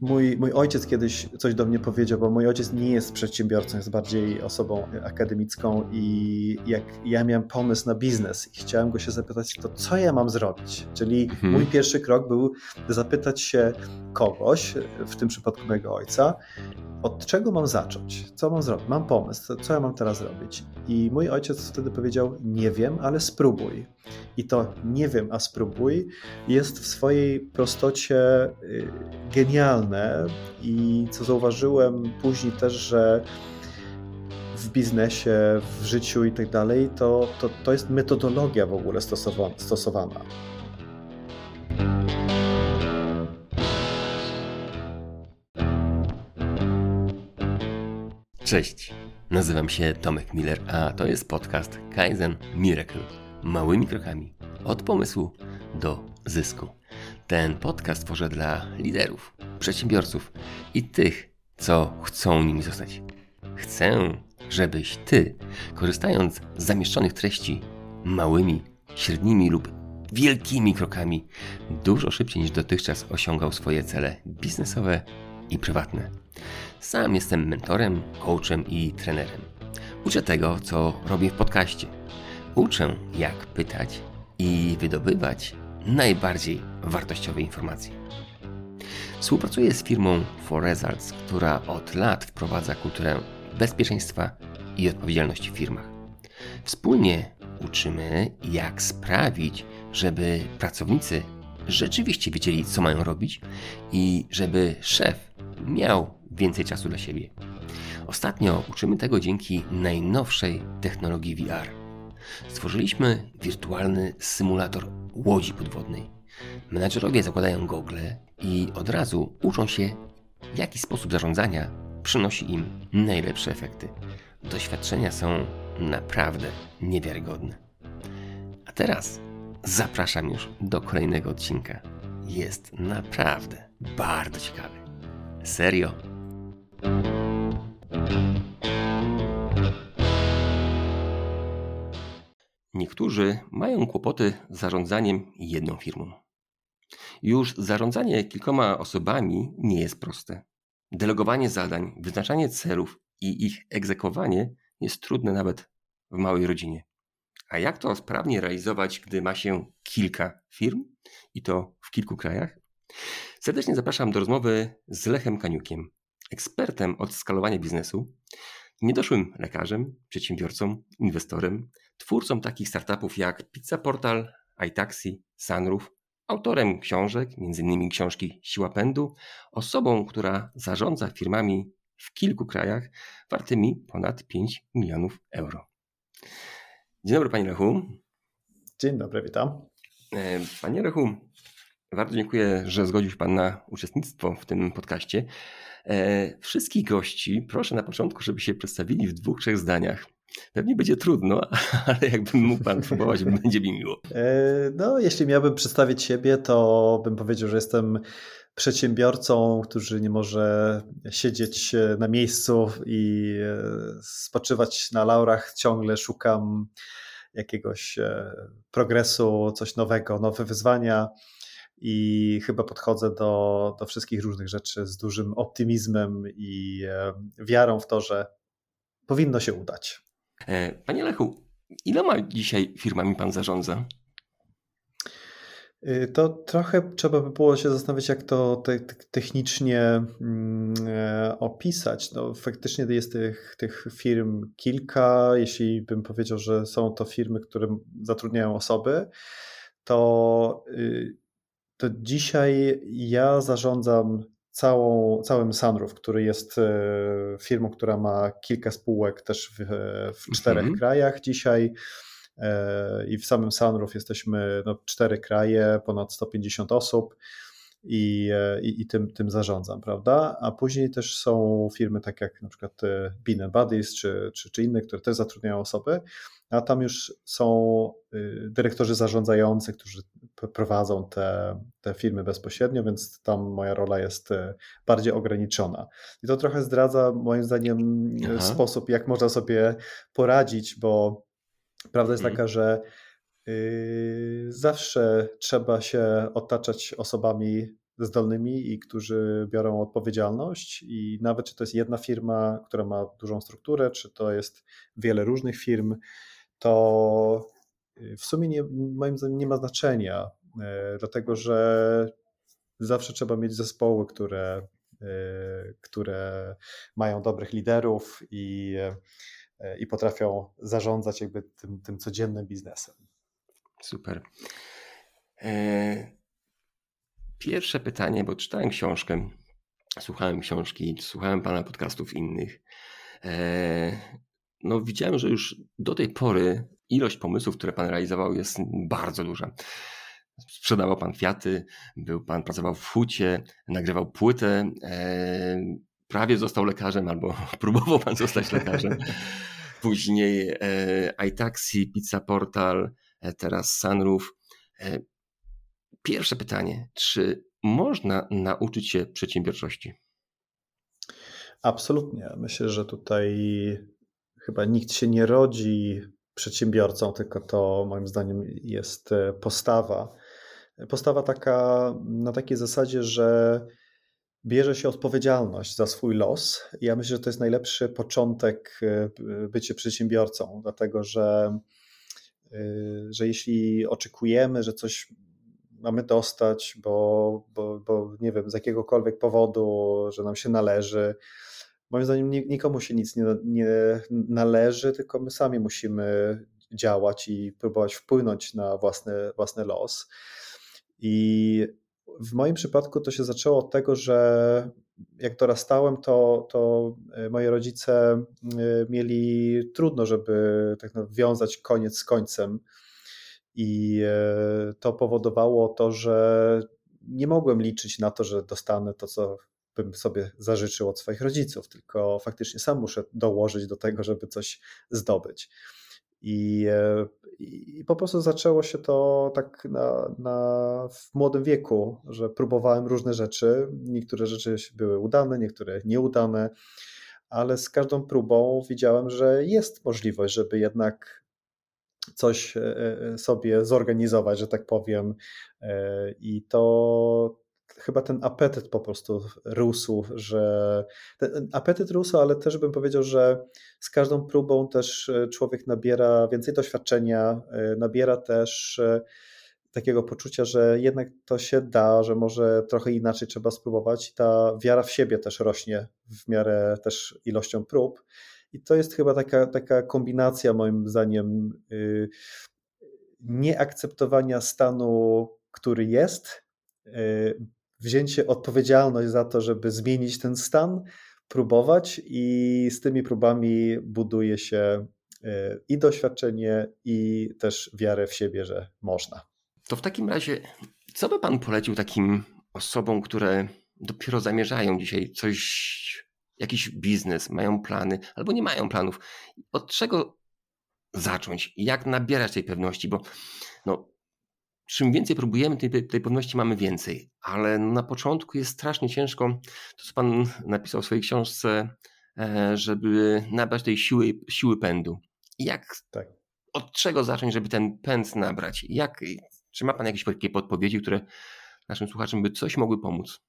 mój, mój ojciec kiedyś coś do mnie powiedział, bo mój ojciec nie jest przedsiębiorcą, jest bardziej osobą akademicką i jak ja miałem pomysł na biznes i chciałem go się zapytać, to co ja mam zrobić? Czyli mhm. mój pierwszy krok był zapytać się kogoś, w tym przypadku mojego ojca, od czego mam zacząć? Co mam zrobić? Mam pomysł, co ja mam teraz zrobić? I mój ojciec wtedy powiedział: Nie wiem, ale spróbuj. I to nie wiem, a spróbuj jest w swojej prostocie y, genialne. I co zauważyłem później też, że w biznesie, w życiu i tak dalej, to, to, to jest metodologia w ogóle stosowana. Cześć, nazywam się Tomek Miller, a to jest podcast Kaizen Miracle. Małymi krokami od pomysłu do zysku. Ten podcast tworzę dla liderów, przedsiębiorców i tych, co chcą nimi zostać. Chcę, żebyś ty, korzystając z zamieszczonych treści małymi, średnimi lub wielkimi krokami, dużo szybciej niż dotychczas osiągał swoje cele biznesowe i prywatne. Sam jestem mentorem, coachem i trenerem. Uczę tego, co robię w podcaście. Uczę, jak pytać i wydobywać najbardziej wartościowe informacje. Współpracuję z firmą For Results, która od lat wprowadza kulturę bezpieczeństwa i odpowiedzialności w firmach. Wspólnie uczymy, jak sprawić, żeby pracownicy rzeczywiście wiedzieli, co mają robić i żeby szef miał więcej czasu dla siebie. Ostatnio uczymy tego dzięki najnowszej technologii VR. Stworzyliśmy wirtualny symulator łodzi podwodnej. Menadżerowie zakładają gogle i od razu uczą się, jaki sposób zarządzania przynosi im najlepsze efekty. Doświadczenia są naprawdę niewiarygodne. A teraz zapraszam już do kolejnego odcinka. Jest naprawdę bardzo ciekawy. Serio. Niektórzy mają kłopoty z zarządzaniem jedną firmą. Już zarządzanie kilkoma osobami nie jest proste. Delegowanie zadań, wyznaczanie celów i ich egzekwowanie jest trudne nawet w małej rodzinie. A jak to sprawnie realizować, gdy ma się kilka firm i to w kilku krajach? Serdecznie zapraszam do rozmowy z Lechem Kaniukiem, ekspertem od skalowania biznesu, niedoszłym lekarzem, przedsiębiorcą, inwestorem, twórcą takich startupów jak Pizza Portal, iTaxi, Sunroof, autorem książek, m.in. książki Siła Pędu, osobą, która zarządza firmami w kilku krajach wartymi ponad 5 milionów euro. Dzień dobry Panie Lechu. Dzień dobry, witam. E, panie Lechu, bardzo dziękuję, że zgodził się Pan na uczestnictwo w tym podcaście. E, wszystkich gości proszę na początku, żeby się przedstawili w dwóch, trzech zdaniach. Pewnie będzie trudno, ale jakbym mógł Pan próbować, będzie mi miło. E, no, jeśli miałbym przedstawić siebie, to bym powiedział, że jestem przedsiębiorcą, który nie może siedzieć na miejscu i spoczywać na laurach. Ciągle szukam jakiegoś e, progresu, coś nowego, nowe wyzwania i chyba podchodzę do, do wszystkich różnych rzeczy z dużym optymizmem i e, wiarą w to, że powinno się udać. E, panie Lechu, iloma dzisiaj firmami pan zarządza? Y, to trochę trzeba by było się zastanowić, jak to te, technicznie mm, opisać. No, faktycznie jest tych, tych firm kilka. Jeśli bym powiedział, że są to firmy, które zatrudniają osoby, to y, to dzisiaj ja zarządzam całą, całym Sunroof, który jest e, firmą, która ma kilka spółek też w, w czterech mhm. krajach dzisiaj. E, I w samym Sunroof jesteśmy no, cztery kraje, ponad 150 osób i, e, i, i, tym, tym zarządzam, prawda? A później też są firmy takie jak na przykład Bean Buddies czy, czy, czy inne, które też zatrudniają osoby, a tam już są dyrektorzy zarządzający, którzy prowadzą te, te firmy bezpośrednio, więc tam moja rola jest y, bardziej ograniczona. I to trochę zdradza moim zdaniem y, Aha. sposób, jak można sobie poradzić, bo prawda jest mhm. taka, że zawsze trzeba się otaczać osobami zdolnymi i którzy biorą odpowiedzialność. I nawet czy to jest jedna firma, która ma dużą strukturę, czy to jest wiele różnych firm, to w sumie nie, moim zdaniem nie ma znaczenia, dlatego że zawsze trzeba mieć zespoły, które, które mają dobrych liderów i, i potrafią zarządzać jakby tym, tym codziennym biznesem. Super. E, pierwsze pytanie, bo czytałem książkę, słuchałem książki, słuchałem pana podcastów innych. E, no, widziałem, że już do tej pory ilość pomysłów, które pan realizował, jest bardzo duża. Sprzedawał pan kwiaty, był pan, pracował w hucie, nagrywał płytę, e, prawie został lekarzem, albo próbował pan zostać lekarzem. Później e, iTaxi, Pizza Portal, e, teraz Sunroof. E, pierwsze pytanie, czy można nauczyć się przedsiębiorczości? Absolutnie. Myślę, że tutaj chyba nikt się nie rodzi przedsiębiorcą, tylko to moim zdaniem jest e, postawa. Postawa taka na takiej zasadzie, że bierze się odpowiedzialność za swój los. Ja myślę, że to jest najlepszy początek e, bycie przedsiębiorcą, dlatego że, e, że jeśli oczekujemy, że coś mamy dostać, bo, bo, bo nie wiem, z jakiegokolwiek powodu, że nam się należy, moim zdaniem nikomu się nic nie, nie należy, tylko my sami musimy działać i próbować wpłynąć na własny, własny los. I w moim przypadku to się zaczęło od tego, że jak dorastałem, to, to e, moi rodzice e, mieli trudno, żeby tak wiązać koniec z końcem. I e, to powodowało to, że nie mogłem liczyć na to, że dostanę to, co bym sobie zażyczył od swoich rodziców, tylko faktycznie sam muszę dołożyć do tego, żeby coś zdobyć. I, e, I, po prostu zaczęło się to tak na, na, w młodym wieku, że próbowałem różne rzeczy. Niektóre rzeczy były udane, niektóre nieudane, ale z każdą próbą widziałem, że jest możliwość, żeby jednak coś e, e, sobie zorganizować, że tak powiem. I to, chyba ten apetyt po prostu rósł, że ten apetyt rósł, ale też bym powiedział, że z każdą próbą też e, człowiek nabiera więcej doświadczenia, e, nabiera też e, takiego poczucia, że jednak to się da, że może trochę inaczej trzeba spróbować ta wiara w siebie też rośnie w miarę też ilością prób. I to jest chyba taka, taka kombinacja moim zdaniem y, nieakceptowania stanu, który jest, y, wzięcie odpowiedzialność za to, żeby zmienić ten stan, próbować i z tymi próbami buduje się e, i doświadczenie, i też wiarę w siebie, że można. To w takim razie, co by Pan polecił takim osobom, które dopiero zamierzają dzisiaj coś, jakiś biznes, mają plany albo nie mają planów? Od czego zacząć? Jak nabierać tej pewności? Bo no, czym więcej próbujemy, tej, tej pewności mamy więcej. Ale na początku jest strasznie ciężko, to co Pan napisał w swojej książce, e, żeby nabrać tej siły, siły pędu. Jak, tak. od czego zacząć, żeby ten pęd nabrać? Jak, czy ma Pan jakieś takie podpowiedzi, które naszym słuchaczom by coś mogły pomóc?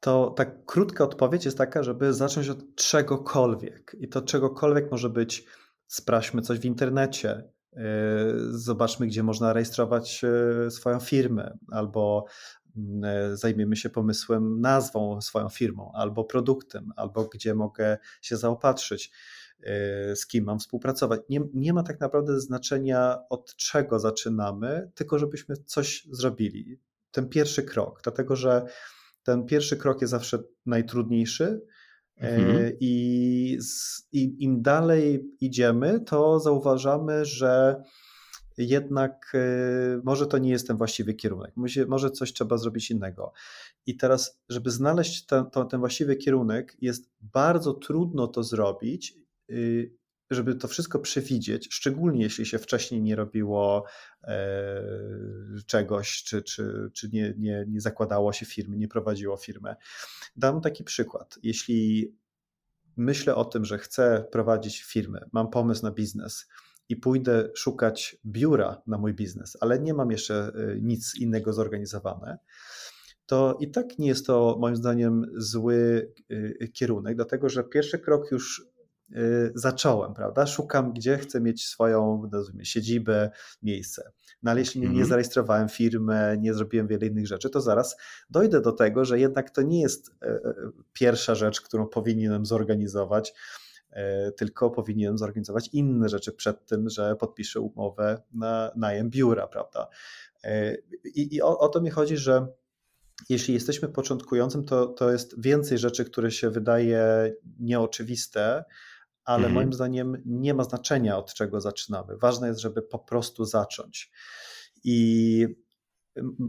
To tak krótka odpowiedź jest taka, żeby zacząć od czegokolwiek. I to czegokolwiek może być sprawdźmy coś w internecie, zobaczmy, gdzie można rejestrować e, swoją firmę, albo mm, e, zajmiemy się pomysłem, nazwą swoją firmą, albo produktem, albo gdzie mogę się zaopatrzyć, z kim mam współpracować. Nie, nie ma tak naprawdę znaczenia, od czego zaczynamy, tylko żebyśmy coś zrobili. Ten pierwszy krok, dlatego że ten pierwszy krok jest zawsze najtrudniejszy, Mhm. E, I, I im dalej idziemy, to zauważamy, że jednak e, może to nie jest ten właściwy kierunek, może coś trzeba zrobić innego. I teraz, żeby znaleźć ten, ten właściwy kierunek, jest bardzo trudno to zrobić, y, żeby to wszystko przewidzieć, szczególnie jeśli się wcześniej nie robiło e, czegoś, czy, czy, czy nie, nie, nie zakładało się firmy, nie prowadziło firmy. Dam taki przykład. Jeśli myślę o tym, że chcę prowadzić firmę, mam pomysł na biznes i pójdę szukać biura na mój biznes, ale nie mam jeszcze e, nic innego zorganizowane, to i tak nie jest to moim zdaniem zły kierunek, dlatego że pierwszy krok już zacząłem, prawda? Szukam, gdzie chcę mieć swoją nazwijmy, siedzibę, miejsce. No ale jeśli nie, nie mhm. zarejestrowałem firmę, nie zrobiłem wiele innych rzeczy, to zaraz dojdę do tego, że jednak to nie jest pierwsza rzecz, którą powinienem zorganizować E, tylko powinienem zorganizować inne rzeczy przed tym, że podpiszę umowę na najem biura, prawda? E, I, i o, o to mi chodzi, że jeśli jesteśmy początkującym, to, to jest więcej rzeczy, które się wydaje nieoczywiste, ale mhm. moim zdaniem nie ma znaczenia, od czego zaczynamy. Ważne jest, żeby po prostu zacząć. I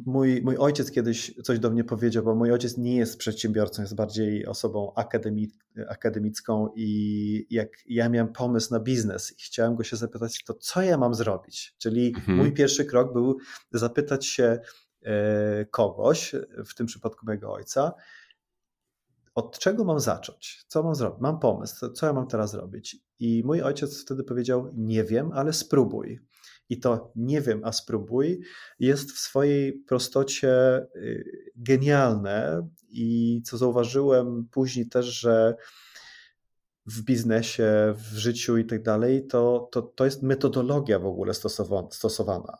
Mój, mój ojciec kiedyś coś do mnie powiedział, bo mój ojciec nie jest przedsiębiorcą, jest bardziej osobą akademi, akademicką i jak ja miałem pomysł na biznes i chciałem go się zapytać, to co ja mam zrobić? Czyli mhm. mój pierwszy krok był zapytać się e, kogoś, w tym przypadku mojego ojca, od czego mam zacząć? Co mam zrobić? Mam pomysł, co ja mam teraz zrobić? I mój ojciec wtedy powiedział: Nie wiem, ale spróbuj i to nie wiem, a spróbuj, jest w swojej prostocie y, genialne i co zauważyłem później też, że w biznesie, w życiu i tak dalej, to, to, to jest metodologia w ogóle stosowana.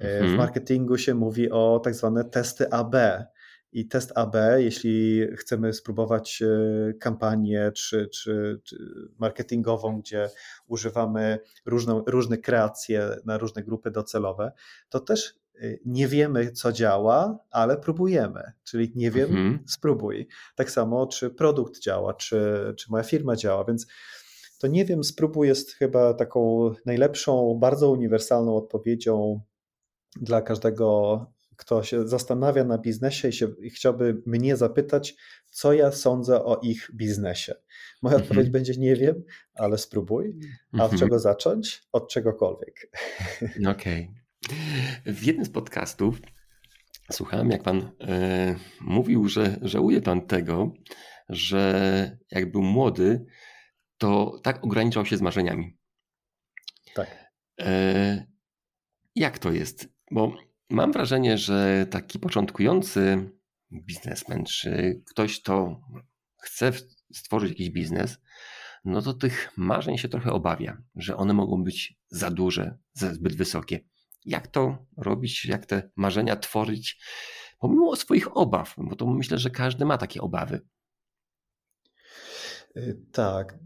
Y, mhm. W marketingu się mówi o tak zwane testy AB, i test AB, jeśli chcemy spróbować e, kampanię czy, czy, czy marketingową, gdzie używamy różną, różne kreacje na różne grupy docelowe, to też e, nie wiemy, co działa, ale próbujemy. Czyli nie wiem, mhm. spróbuj. Tak samo, czy produkt działa, czy, czy moja firma działa, więc to nie wiem, spróbuj jest chyba taką najlepszą, bardzo uniwersalną odpowiedzią dla każdego kto się zastanawia na biznesie i, się, i chciałby mnie zapytać, co ja sądzę o ich biznesie. Moja mhm. odpowiedź będzie nie wiem, ale spróbuj. A od mhm. czego zacząć? Od czegokolwiek. Okej. Okay. W jednym z podcastów słuchałem, jak pan e, mówił, że żałuje pan tego, że jak był młody, to tak ograniczał się z marzeniami. Tak. E, jak to jest? Bo Mam wrażenie, że taki początkujący biznesmen, czy ktoś, kto chce stworzyć jakiś biznes, no to tych marzeń się trochę obawia, że one mogą być za duże, zbyt wysokie. Jak to robić, jak te marzenia tworzyć, pomimo swoich obaw, bo to myślę, że każdy ma takie obawy. Y, tak.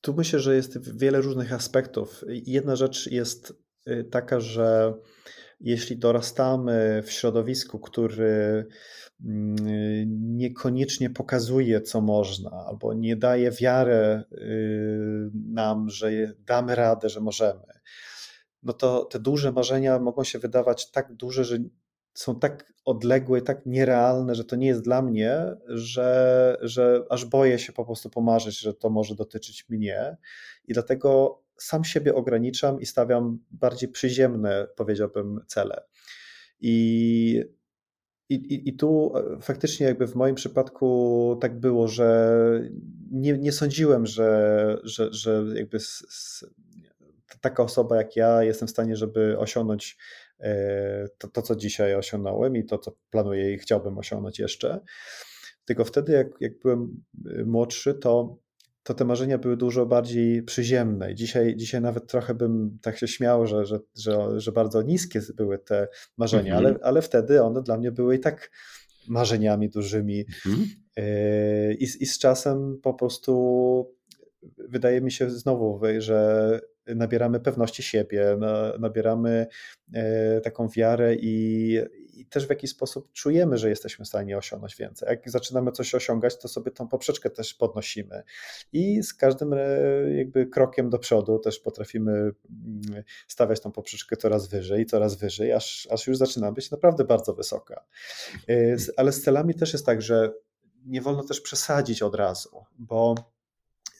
Tu myślę, że jest wiele różnych aspektów. Jedna rzecz jest y, taka, że jeśli dorastamy w środowisku, który mm, niekoniecznie pokazuje, co można, albo nie daje wiarę y, nam, że damy radę, że możemy, no to te duże marzenia mogą się wydawać tak duże, że są tak odległe, tak nierealne, że to nie jest dla mnie, że, że aż boję się po prostu pomarzyć, że to może dotyczyć mnie. I dlatego sam siebie ograniczam i stawiam bardziej przyziemne, powiedziałbym, cele. I, i, i tu e, faktycznie jakby w moim przypadku tak było, że nie, nie sądziłem, że, że, że jakby z, z, taka osoba jak ja jestem w stanie, żeby osiągnąć e, to, to, co dzisiaj osiągnąłem i to, co planuję i chciałbym osiągnąć jeszcze. Tylko wtedy, jak, jak byłem e, młodszy, to to te marzenia były dużo bardziej przyziemne. Dzisiaj, dzisiaj nawet trochę bym tak się śmiał, że, że, że, że bardzo niskie były te marzenia, mhm. ale, ale wtedy one dla mnie były i tak marzeniami dużymi. Mhm. E, I, I z czasem po prostu wydaje mi się znowu, że nabieramy pewności siebie, nabieramy e, taką wiarę i, i też w jakiś sposób czujemy, że jesteśmy w stanie osiągnąć więcej. Jak zaczynamy coś osiągać, to sobie tą poprzeczkę też podnosimy i z każdym e, jakby krokiem do przodu też potrafimy mm, stawiać tą poprzeczkę coraz wyżej, coraz wyżej, aż, aż już zaczyna być naprawdę bardzo wysoka. E, ale z celami też jest tak, że nie wolno też przesadzić od razu, bo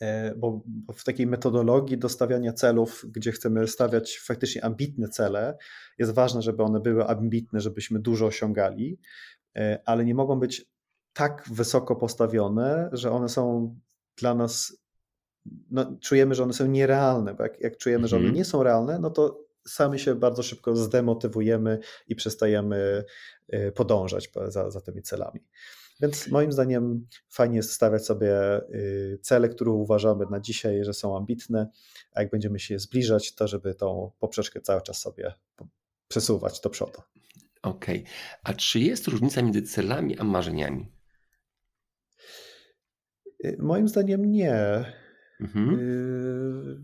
E, bo w takiej metodologii dostawiania celów, gdzie chcemy stawiać faktycznie ambitne cele, jest ważne, żeby one były ambitne, żebyśmy dużo osiągali, e, ale nie mogą być tak wysoko postawione, że one są dla nas, no, czujemy, że one są nierealne, bo jak, jak czujemy, że one mhm. nie są realne, no to sami się bardzo szybko zdemotywujemy i przestajemy podążać za, za tymi celami. Więc moim zdaniem fajnie jest stawiać sobie y, cele, które uważamy na dzisiaj, że są ambitne, a jak będziemy się je zbliżać, to żeby tą poprzeczkę cały czas sobie przesuwać do przodu. Okej. Okay. A czy jest różnica między celami a marzeniami? Y, moim zdaniem nie. Mhm. Y,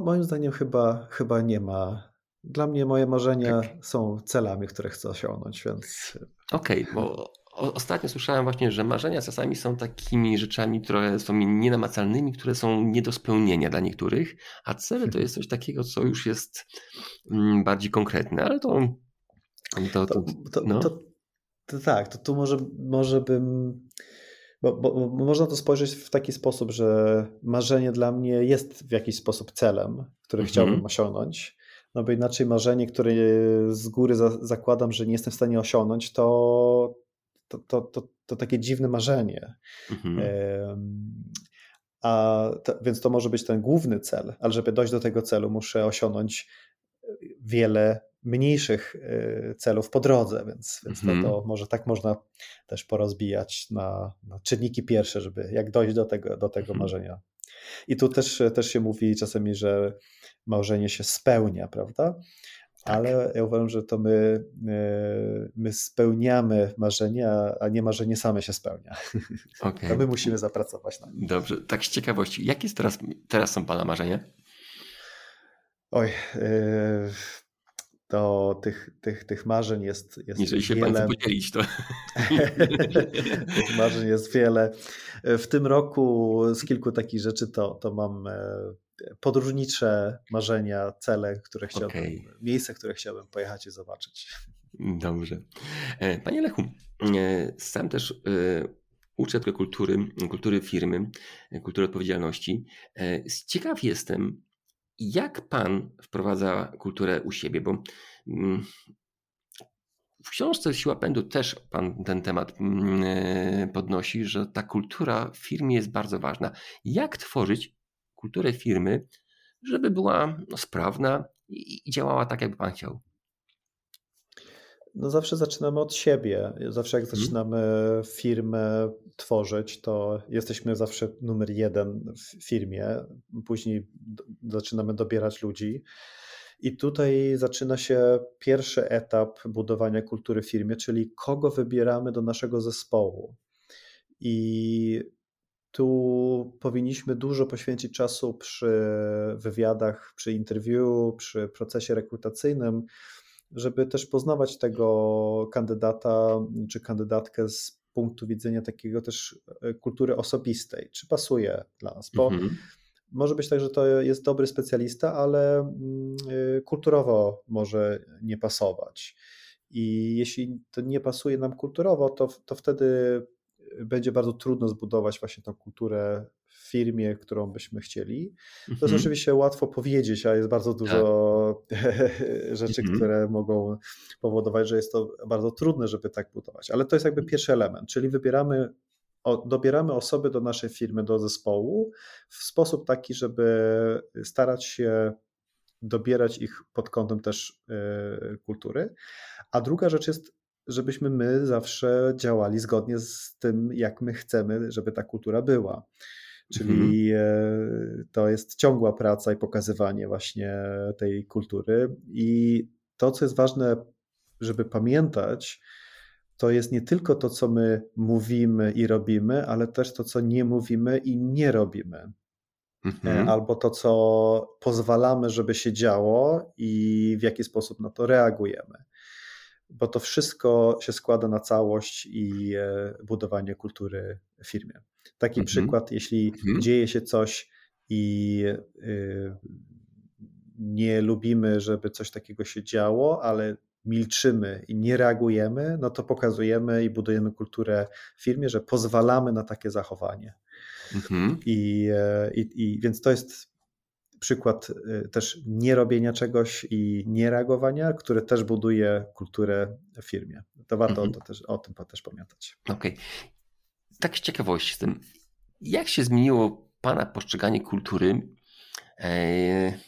moim zdaniem chyba, chyba nie ma. Dla mnie moje marzenia tak. są celami, które chcę osiągnąć, więc. Okej, okay, bo ostatnio słyszałem właśnie, że marzenia czasami są takimi rzeczami, które są nienamacalnymi, które są nie do spełnienia dla niektórych, a cele to jest coś takiego, co już jest mm, bardziej konkretne, ale to. To, to, to, no. to, to tak, to tu może, może bym. Bo, bo, bo, można to spojrzeć w taki sposób, że marzenie dla mnie jest w jakiś sposób celem, który mhm. chciałbym osiągnąć. No bo inaczej marzenie, które z góry za, zakładam, że nie jestem w stanie osiągnąć, to, to, to, to, to takie dziwne marzenie. Mhm. A to, więc to może być ten główny cel, ale żeby dojść do tego celu, muszę osiągnąć wiele mniejszych e, celów po drodze, więc, więc to, to, mhm. może tak można też porozbijać na, na czynniki pierwsze, żeby jak dojść do tego, do tego mhm. marzenia. I tu też, też się mówi czasami, że marzenie się spełnia, prawda? Tak. Ale ja uważam, że to my, e, my spełniamy marzenia, a nie marzenie same się spełnia. Okay. To my musimy zapracować na nim. Dobrze, tak z ciekawości, jakie teraz, teraz są Pana marzenia? Oj, e, to tych, tych, tych marzeń jest, jest Jeżeli się wiele. Pan podzielić, to... tych marzeń jest wiele. W tym roku z kilku takich rzeczy to, to mam e, podróżnicze marzenia, cele, które chciałbym, okay. miejsca, które chciałbym pojechać i zobaczyć. Dobrze. E, panie Lechu, e, sam też uczę kultury, kultury firmy, kultury odpowiedzialności. Ciekaw jestem, jak Pan wprowadza kulturę u siebie? Bo mm, w książce Siła Pędu też Pan ten temat mm, e, podnosi, że ta kultura w firmie jest bardzo ważna. Jak tworzyć kulturę firmy, żeby była sprawna i działała tak, jakby Pan chciał? No zawsze zaczynamy od siebie. Zawsze jak mhm. zaczynamy firmę tworzyć, to jesteśmy zawsze numer jeden w firmie. Później zaczynamy dobierać ludzi. I tutaj zaczyna się pierwszy etap budowania kultury w firmie, czyli kogo wybieramy do naszego zespołu. I tu powinniśmy dużo poświęcić czasu przy wywiadach, przy interwiu, przy procesie rekrutacyjnym, żeby też poznawać tego kandydata czy kandydatkę z punktu widzenia takiego też e, kultury osobistej, czy pasuje dla nas, bo mhm. może być tak, że to jest dobry specjalista, ale mm, e, kulturowo może nie pasować. I jeśli to nie pasuje nam kulturowo, to, to wtedy będzie bardzo trudno zbudować właśnie tą kulturę firmie, którą byśmy chcieli. To jest mhm. oczywiście łatwo powiedzieć, a jest bardzo dużo tak. rzeczy, mhm. które mogą powodować, że jest to bardzo trudne, żeby tak budować. Ale to jest jakby pierwszy element, czyli wybieramy dobieramy osoby do naszej firmy, do zespołu w sposób taki, żeby starać się dobierać ich pod kątem też e, kultury. A druga rzecz jest żebyśmy my zawsze działali zgodnie z tym, jak my chcemy, żeby ta kultura była. Czyli mhm. to jest ciągła praca i pokazywanie właśnie tej kultury. I to, co jest ważne, żeby pamiętać, to jest nie tylko to, co my mówimy i robimy, ale też to, co nie mówimy i nie robimy. Mhm. Albo to, co pozwalamy, żeby się działo i w jaki sposób na to reagujemy bo to wszystko się składa na całość i e, budowanie kultury w firmie. Taki mhm. przykład, jeśli mhm. dzieje się coś i y, nie lubimy, żeby coś takiego się działo, ale milczymy i nie reagujemy, no to pokazujemy i budujemy kulturę w firmie, że pozwalamy na takie zachowanie. Mhm. I, e, i, I więc to jest przykład y, też nierobienia czegoś i niereagowania, które też buduje kulturę w firmie. To warto mhm. to też, o tym też pamiętać. Okej. Okay. Tak z ciekawości z tym, jak się zmieniło Pana postrzeganie kultury? E,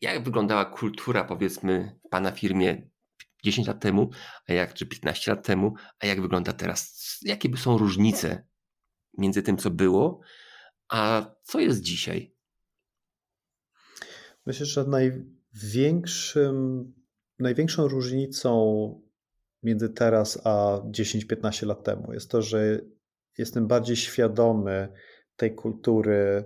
jak wyglądała kultura, powiedzmy, w Pana firmie 10 lat temu, a jak czy 15 lat temu, a jak wygląda teraz? Jakie są różnice między tym, co było, a co jest dzisiaj? Myślę, że największym, największą różnicą między teraz a 10-15 lat temu jest to, że jestem bardziej świadomy tej kultury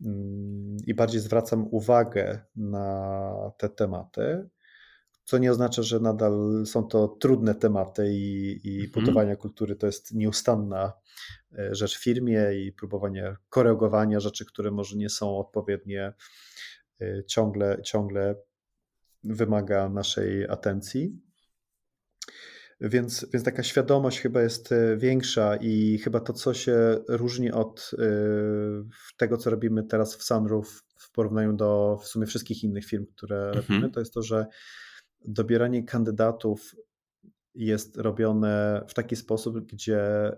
mm, i bardziej zwracam uwagę na te tematy co nie oznacza, że nadal są to trudne tematy i, i mhm. budowanie kultury to jest nieustanna e, rzecz w firmie i próbowanie korygowania rzeczy, które może nie są odpowiednie, ciągle, ciągle wymaga naszej atencji. Więc, więc taka świadomość chyba jest e, większa i chyba to, co się różni od tego, co robimy teraz w Sunroof w porównaniu do w sumie wszystkich innych firm, które mhm. robimy, to jest to, że dobieranie kandydatów jest robione w taki sposób, gdzie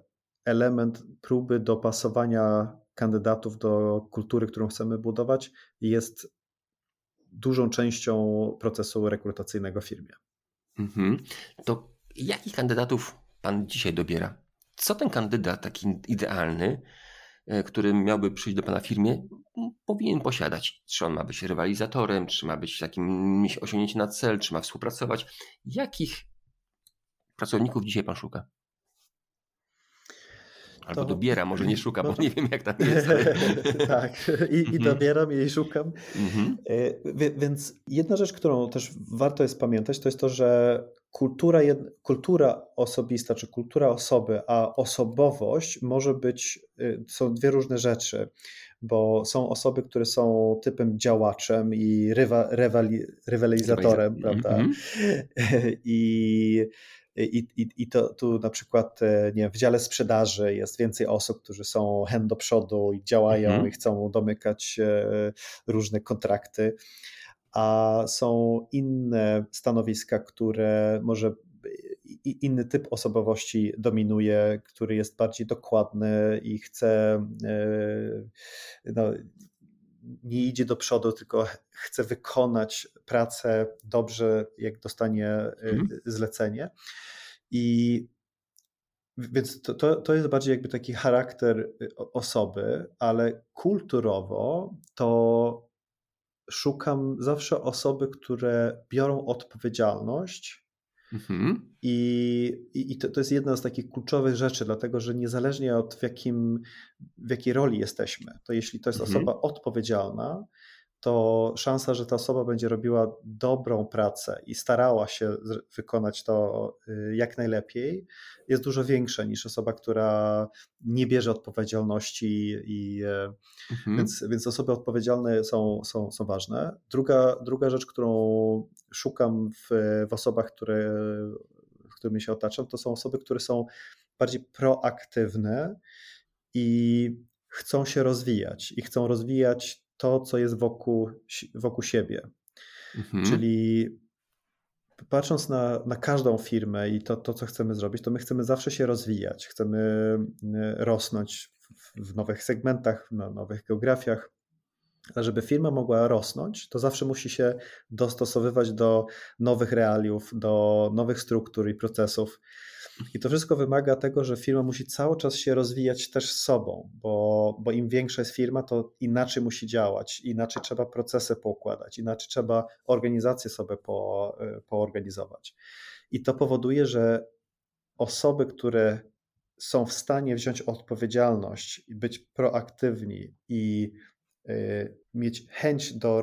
element próby dopasowania kandydatów do kultury, którą chcemy budować, jest dużą częścią procesu rekrutacyjnego w firmie. Mhm. To jakich kandydatów pan dzisiaj dobiera? Co ten kandydat taki idealny E, który miałby przyjść do Pana firmie, powinien posiadać. Czy on ma być rywalizatorem, czy ma być takim mieć na cel, czy ma współpracować. Jakich pracowników dzisiaj Pan szuka? Albo to... dobiera, może nie szuka, bo nie wiem jak tam jest. tak, i, i mhm. dobieram i szukam. Mhm. E, więc jedna rzecz, którą też warto jest pamiętać, to jest to, że kultura, kultura osobista czy kultura osoby, a osobowość może być, y, są dwie różne rzeczy, bo są osoby, które są typem działaczem i rywa, rywali, rywalizatorem, prawda? -hmm. I i, i, I to tu na przykład e, nie, w dziale sprzedaży jest więcej osób, którzy są hen do przodu i działają mhm. i chcą domykać e, różne kontrakty, a są inne stanowiska, które może inny typ osobowości dominuje, który jest bardziej dokładny i chce e, no, nie idzie do przodu, tylko chce wykonać pracę dobrze, jak dostanie mhm. zlecenie. I więc to, to, to jest bardziej jakby taki charakter y, osoby, ale kulturowo to szukam zawsze osoby, które biorą odpowiedzialność. Mhm. I, i to, to jest jedna z takich kluczowych rzeczy, dlatego że niezależnie od w, jakim, w jakiej roli jesteśmy, to jeśli to jest mhm. osoba odpowiedzialna, to szansa, że ta osoba będzie robiła dobrą pracę i starała się wykonać to y, jak najlepiej, jest dużo większa niż osoba, która nie bierze odpowiedzialności. I, e, mhm. więc, więc osoby odpowiedzialne są, są, są ważne. Druga, druga rzecz, którą szukam w, w osobach, które, którymi się otaczam, to są osoby, które są bardziej proaktywne i chcą się rozwijać i chcą rozwijać to, co jest wokół, wokół siebie. Mhm. Czyli patrząc na, na każdą firmę i to, to, co chcemy zrobić, to my chcemy zawsze się rozwijać, chcemy e, rosnąć w, w nowych segmentach, na nowych geografiach. A żeby firma mogła rosnąć, to zawsze musi się dostosowywać do nowych realiów, do nowych struktur i procesów. I to wszystko wymaga tego, że firma musi cały czas się rozwijać też sobą, bo, bo im większa jest firma, to inaczej musi działać, inaczej trzeba procesy poukładać, inaczej trzeba organizację sobie po, e, poorganizować. I to powoduje, że osoby, które są w stanie wziąć odpowiedzialność być proaktywni i y, mieć chęć do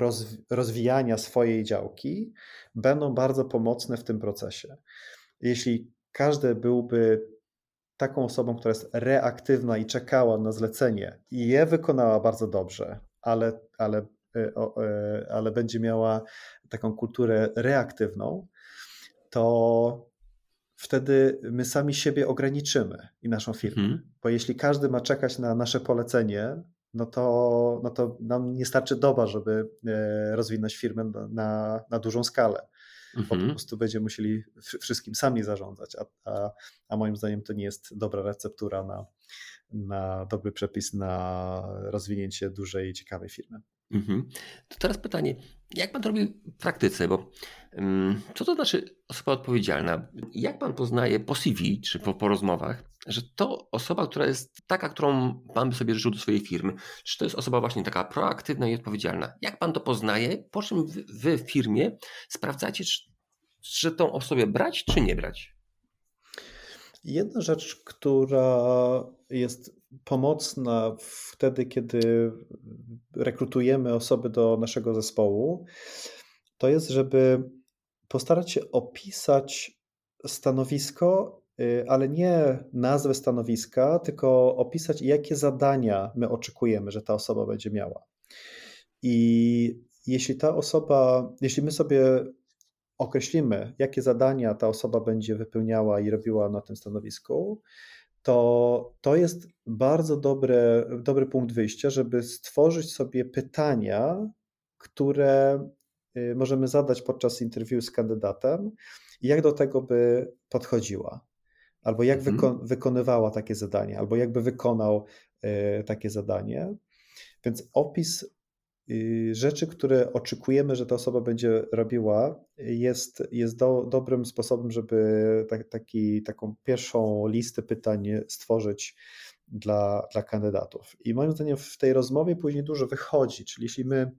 rozwijania swojej działki, będą bardzo pomocne w tym procesie. Jeśli każdy byłby taką osobą, która jest reaktywna i czekała na zlecenie i je wykonała bardzo dobrze, ale, ale, e, e, ale będzie miała taką kulturę reaktywną, to wtedy my sami siebie ograniczymy i naszą firmę. Mhm. Bo jeśli każdy ma czekać na nasze polecenie, no to, no to nam nie starczy doba, żeby e, rozwinąć firmę na, na dużą skalę bo po mhm. prostu będziemy musieli wszystkim sami zarządzać, a, a, a moim zdaniem to nie jest dobra receptura na, na dobry przepis na rozwinięcie dużej, ciekawej firmy. Mhm. To teraz pytanie, jak pan to robi w praktyce? Bo um, co to znaczy osoba odpowiedzialna? Jak pan poznaje po CV czy po, po rozmowach, że to osoba, która jest taka, którą pan by sobie życzył do swojej firmy, czy to jest osoba właśnie taka proaktywna i odpowiedzialna? Jak pan to poznaje? Po czym wy, w firmie sprawdzacie, czy, czy tą osobę brać, czy nie brać? Jedna rzecz, która jest pomocna wtedy, kiedy rekrutujemy osoby do naszego zespołu, to jest, żeby postarać się opisać stanowisko, ale nie nazwę stanowiska, tylko opisać, jakie zadania my oczekujemy, że ta osoba będzie miała. I jeśli ta osoba, jeśli my sobie określimy, jakie zadania ta osoba będzie wypełniała i robiła na tym stanowisku, to to jest bardzo dobre, dobry punkt wyjścia, żeby stworzyć sobie pytania, które y, możemy zadać podczas interwiu z kandydatem i jak do tego by podchodziła, albo jak mhm. wyko wykonywała takie zadanie, albo jakby wykonał y, takie zadanie. Więc opis Y, rzeczy, które oczekujemy, że ta osoba będzie robiła, jest, jest do, dobrym sposobem, żeby tak, taki, taką pierwszą listę pytań stworzyć dla, dla kandydatów. I moim zdaniem w tej rozmowie później dużo wychodzi, czyli jeśli my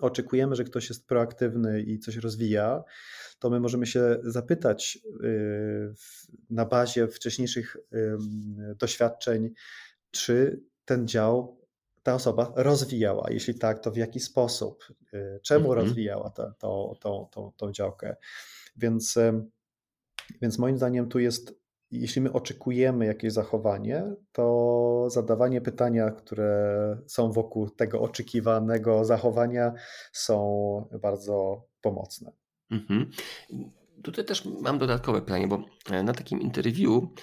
oczekujemy, że ktoś jest proaktywny i coś rozwija, to my możemy się zapytać y, na bazie wcześniejszych doświadczeń, czy ten dział ta osoba rozwijała? Jeśli tak, to w jaki sposób? Y, czemu mhm. rozwijała tę to, to, to, tą działkę? Więc, więc moim zdaniem tu jest, jeśli my oczekujemy jakieś zachowanie, to zadawanie pytania, które są wokół tego oczekiwanego zachowania, są bardzo pomocne. Mhm. Tutaj też mam dodatkowe pytanie, bo e, na takim interwiu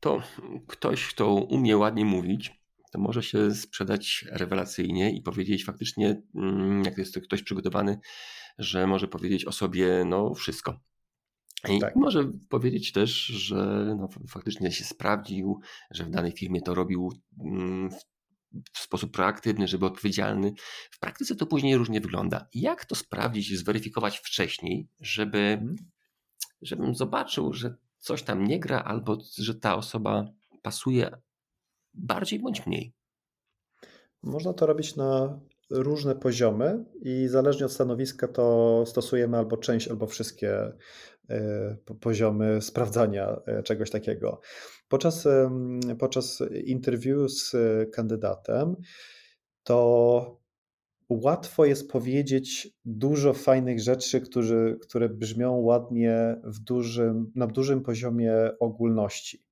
to ktoś, kto umie ładnie mówić, to może się sprzedać rewelacyjnie i powiedzieć faktycznie, mm, jak jest to ktoś przygotowany, że może powiedzieć o sobie no, wszystko. I tak. może powiedzieć też, że no, faktycznie się sprawdził, że w danej firmie to robił mm, w sposób proaktywny, żeby odpowiedzialny. W praktyce to później różnie wygląda. Jak to sprawdzić, zweryfikować wcześniej, żeby, mhm. żebym zobaczył, że coś tam nie gra, albo że ta osoba pasuje bardziej bądź mniej. Można to robić na różne poziomy i zależnie od stanowiska to stosujemy albo część, albo wszystkie poziomy sprawdzania e, czegoś takiego. Podczas, podczas interwiu z kandydatem to łatwo jest powiedzieć dużo fajnych rzeczy, które, które brzmią ładnie w dużym, na dużym poziomie ogólności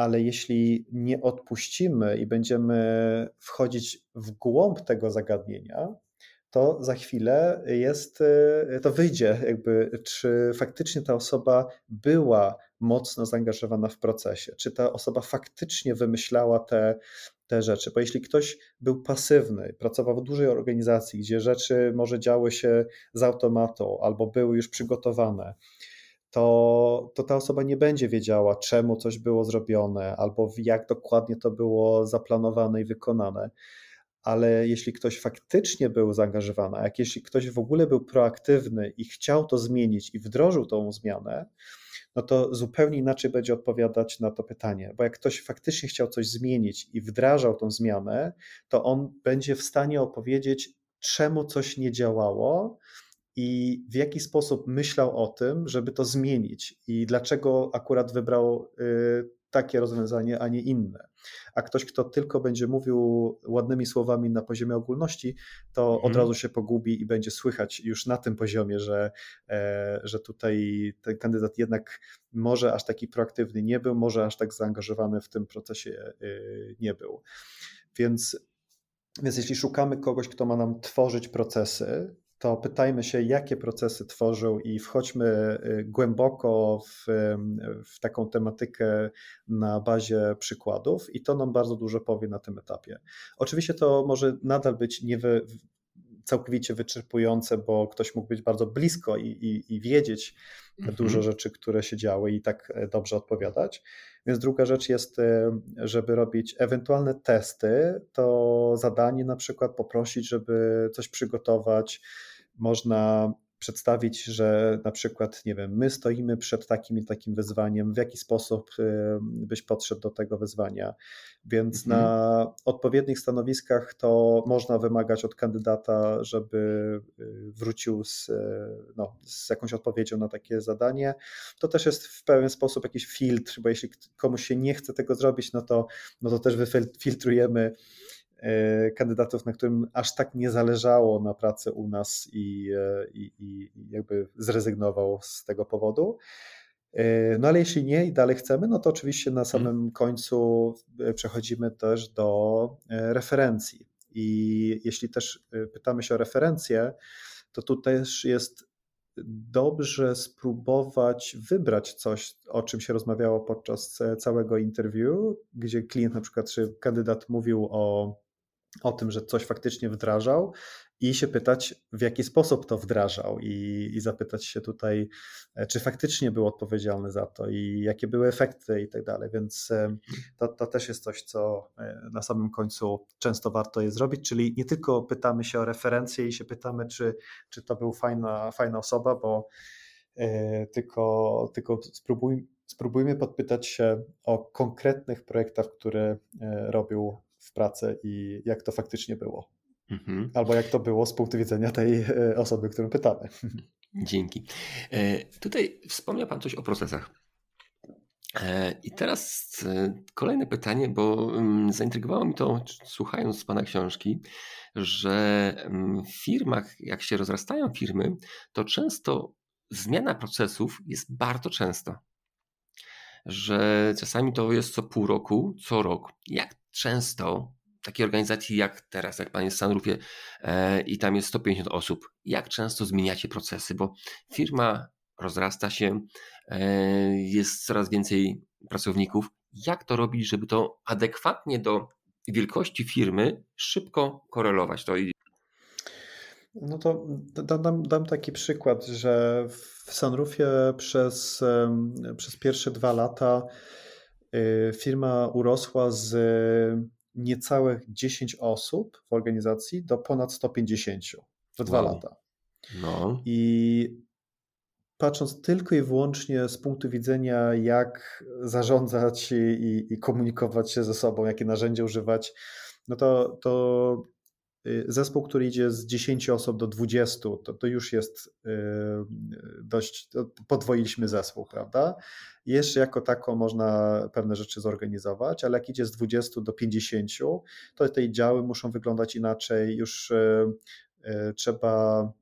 ale jeśli nie odpuścimy i będziemy wchodzić w głąb tego zagadnienia, to za chwilę jest, e, to wyjdzie, jakby, czy faktycznie ta osoba była mocno zaangażowana w procesie, czy ta osoba faktycznie wymyślała te, te rzeczy. Bo jeśli ktoś był pasywny, pracował w dużej organizacji, gdzie rzeczy może działy się z automatu albo były już przygotowane, to, to ta osoba nie będzie wiedziała, czemu coś było zrobione, albo jak dokładnie to było zaplanowane i wykonane. Ale jeśli ktoś faktycznie był zaangażowany, a jak jeśli ktoś w ogóle był proaktywny i chciał to zmienić i wdrożył tą zmianę, no to zupełnie inaczej będzie odpowiadać na to pytanie. Bo jak ktoś faktycznie chciał coś zmienić i wdrażał tą zmianę, to on będzie w stanie opowiedzieć, czemu coś nie działało, i w jaki sposób myślał o tym, żeby to zmienić i dlaczego akurat wybrał y, takie rozwiązanie, a nie inne. A ktoś, kto tylko będzie mówił ładnymi słowami na poziomie ogólności, to mhm. od razu się pogubi i będzie słychać już na tym poziomie, że, e, że tutaj ten kandydat jednak może aż taki proaktywny nie był, może aż tak zaangażowany w tym procesie y, nie był. Więc, więc jeśli szukamy kogoś, kto ma nam tworzyć procesy, to pytajmy się, jakie procesy tworzył i wchodźmy y, głęboko w, w, taką tematykę na bazie przykładów, i to nam bardzo dużo powie na tym etapie. Oczywiście to może nadal być niewy, całkowicie wyczerpujące, bo ktoś mógł być bardzo blisko i, i, i wiedzieć mhm. dużo rzeczy, które się działy i tak dobrze odpowiadać. Więc druga rzecz jest, żeby robić ewentualne testy, to zadanie na przykład poprosić, żeby coś przygotować. Można przedstawić, że na przykład, nie wiem, my stoimy przed takim i takim wyzwaniem, w jaki sposób y, byś podszedł do tego wyzwania. Więc mhm. na odpowiednich stanowiskach to można wymagać od kandydata, żeby y, wrócił z, y, no, z jakąś odpowiedzią na takie zadanie. To też jest w pewien sposób jakiś filtr, bo jeśli komuś się nie chce tego zrobić, no to, no to też wyfiltrujemy kandydatów, na którym aż tak nie zależało na pracy u nas i, e, i, i jakby zrezygnował z tego powodu. E, no ale jeśli nie i dalej chcemy, no to oczywiście na samym hmm. końcu przechodzimy też do referencji. I jeśli też pytamy się o referencje, to tu też jest dobrze spróbować wybrać coś, o czym się rozmawiało podczas całego interview, gdzie klient na przykład czy kandydat mówił o o tym, że coś faktycznie wdrażał i się pytać, w jaki sposób to wdrażał, i, i, zapytać się tutaj, e, czy faktycznie był odpowiedzialny za to i jakie były efekty i tak dalej. Więc e, to, to też jest coś, co e, na samym końcu często warto jest zrobić, czyli nie tylko pytamy się o referencje i się pytamy, czy, czy to był fajna, fajna osoba, bo tylko, tylko spróbuj, spróbujmy podpytać się o konkretnych projektach, które robił w pracę i jak to faktycznie było. Mhm. Albo jak to było z punktu widzenia tej e, osoby, którą pytamy. Dzięki. E, tutaj wspomniał Pan coś o procesach. E, I teraz kolejne pytanie, bo mm, zaintrygowało mi to, słuchając z Pana książki, że mm, w firmach, jak się rozrastają firmy, to często zmiana procesów jest bardzo częsta. Że czasami to jest co pół roku, co rok. Jak często takiej organizacji jak teraz, jak Pan jest w Sunroofie e, i tam jest 150 osób, jak często zmieniacie procesy, bo firma rozrasta się, e, jest coraz więcej pracowników. Jak to robić, żeby to adekwatnie do wielkości firmy szybko korelować? To no to dam, dam, taki przykład, że w Sunroofie przez, przez pierwsze dwa lata firma urosła z niecałych 10 osób w organizacji do ponad 150 w dwa wow. lata. No. I patrząc tylko i wyłącznie z punktu widzenia, jak zarządzać i, i, komunikować się ze sobą, jakie narzędzia używać, no to, to Y, zespół, który idzie z 10 osób do 20, to, to już jest y, dość, podwoiliśmy zespół, prawda? Jeszcze jako tako można pewne rzeczy zorganizować, ale jak idzie z 20 do 50, to te działy muszą wyglądać inaczej, już y, trzeba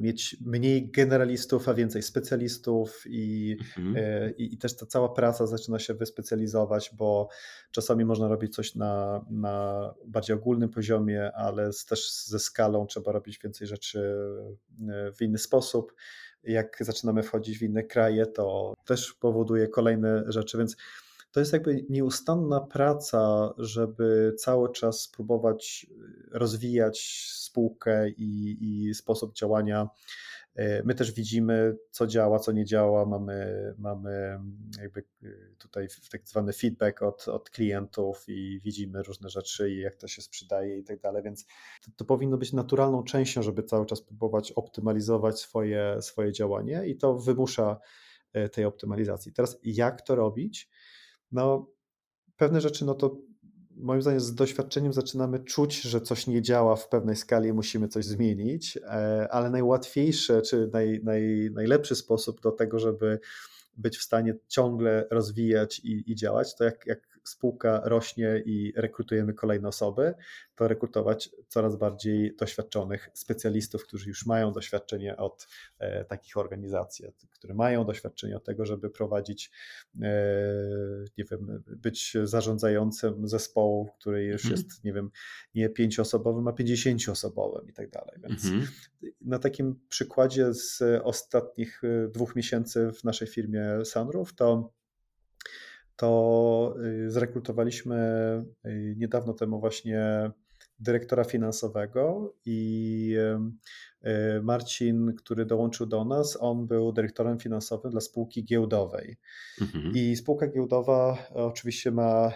mieć mniej generalistów, a więcej specjalistów i, mhm. E, i, i, też ta cała praca zaczyna się wyspecjalizować, bo czasami można robić coś na, na bardziej ogólnym poziomie, ale też ze skalą trzeba robić więcej rzeczy e, w inny sposób. Jak zaczynamy wchodzić w inne kraje, to też powoduje kolejne rzeczy, więc to jest jakby nieustanna praca, żeby cały czas spróbować rozwijać spółkę i, i sposób działania. E, my też widzimy, co działa, co nie działa. Mamy, mamy jakby e, tutaj tak zwany feedback od, od klientów i widzimy różne rzeczy i jak to się sprzedaje i tak dalej. Więc to, to, powinno być naturalną częścią, żeby cały czas próbować optymalizować swoje, swoje działanie i to wymusza tej optymalizacji. Teraz jak to robić? No, pewne rzeczy, no to moim zdaniem z doświadczeniem zaczynamy czuć, że coś nie działa w pewnej skali musimy coś zmienić, e, ale najłatwiejsze czy naj, naj, najlepszy sposób do tego, żeby być w stanie ciągle rozwijać i, i działać, to jak, jak spółka rośnie i rekrutujemy kolejne osoby, to rekrutować coraz bardziej doświadczonych specjalistów, którzy już mają doświadczenie od e, takich organizacji, które mają doświadczenie od tego, żeby prowadzić, e, nie wiem, być zarządzającym zespołu, który już mhm. jest, nie wiem, nie pięcioosobowym, a pięćdziesięcioosobowym i tak dalej. Więc mhm. na takim przykładzie z ostatnich e, dwóch miesięcy w naszej firmie Sunroof, to to y, zrekrutowaliśmy y, niedawno temu właśnie dyrektora finansowego i e, Marcin, który dołączył do nas, on był dyrektorem finansowym dla spółki giełdowej. Mhm. I spółka giełdowa oczywiście ma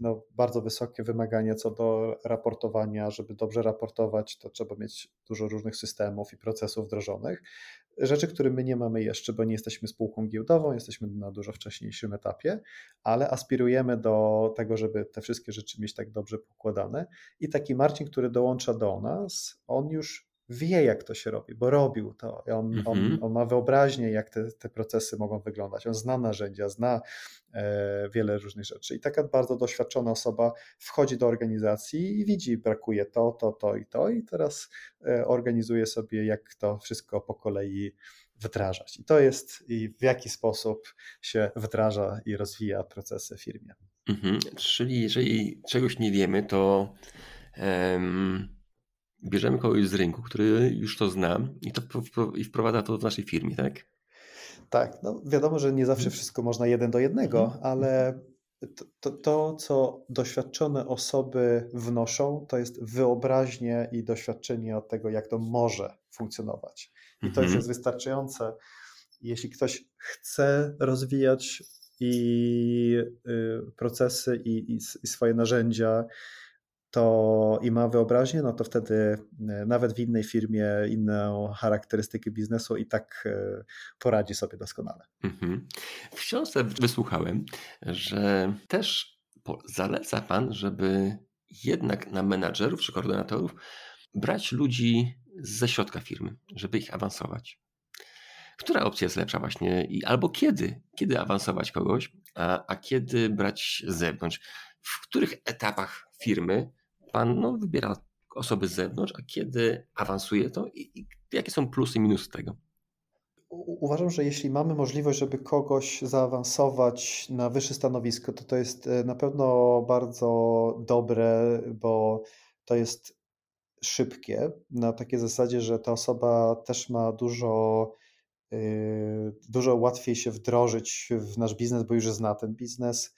no, bardzo wysokie wymagania co do raportowania. Żeby dobrze raportować, to trzeba mieć dużo różnych systemów i procesów wdrożonych. Rzeczy, które my nie mamy jeszcze, bo nie jesteśmy spółką giełdową, jesteśmy na dużo wcześniejszym etapie, ale aspirujemy do tego, żeby te wszystkie rzeczy mieć tak dobrze pokładane. I taki Marcin, który dołącza do nas, on już wie, jak to się robi, bo robił to. On, on, mhm. on ma wyobraźnię, jak te, te procesy mogą wyglądać. On zna narzędzia, zna e, wiele różnych rzeczy. I taka bardzo doświadczona osoba wchodzi do organizacji i widzi, brakuje to, to, to i to, i teraz e, organizuje sobie, jak to wszystko po kolei wdrażać. I to jest i w jaki sposób się wdraża i rozwija procesy w firmie. Mhm. Czyli jeżeli czegoś nie wiemy, to um bierzemy kogoś z rynku, który już to zna i, to, i wprowadza to w naszej firmie, tak? Tak, no wiadomo, że nie zawsze wszystko można jeden do jednego, mhm. ale to, to, to, co doświadczone osoby wnoszą, to jest wyobraźnie i doświadczenie od tego, jak to może funkcjonować. I to już mhm. jest wystarczające. Jeśli ktoś chce rozwijać i y, procesy i, i, i swoje narzędzia, to i ma wyobraźnię, no to wtedy e, nawet w innej firmie, inną charakterystykę biznesu i tak e, poradzi sobie doskonale. Mhm. W książce wysłuchałem, że też zaleca Pan, żeby jednak na menadżerów czy koordynatorów brać ludzi ze środka firmy, żeby ich awansować. Która opcja jest lepsza właśnie i albo kiedy? Kiedy awansować kogoś, a, a kiedy brać z zewnątrz? W których etapach firmy pan no, wybiera osoby z zewnątrz, a kiedy awansuje to i, i jakie są plusy i minusy tego? Uważam, że jeśli mamy możliwość, żeby kogoś zaawansować na wyższe stanowisko, to to jest e, na pewno bardzo dobre, bo to jest szybkie, na takiej zasadzie, że ta osoba też ma dużo, e, dużo łatwiej się wdrożyć w nasz biznes, bo już zna ten biznes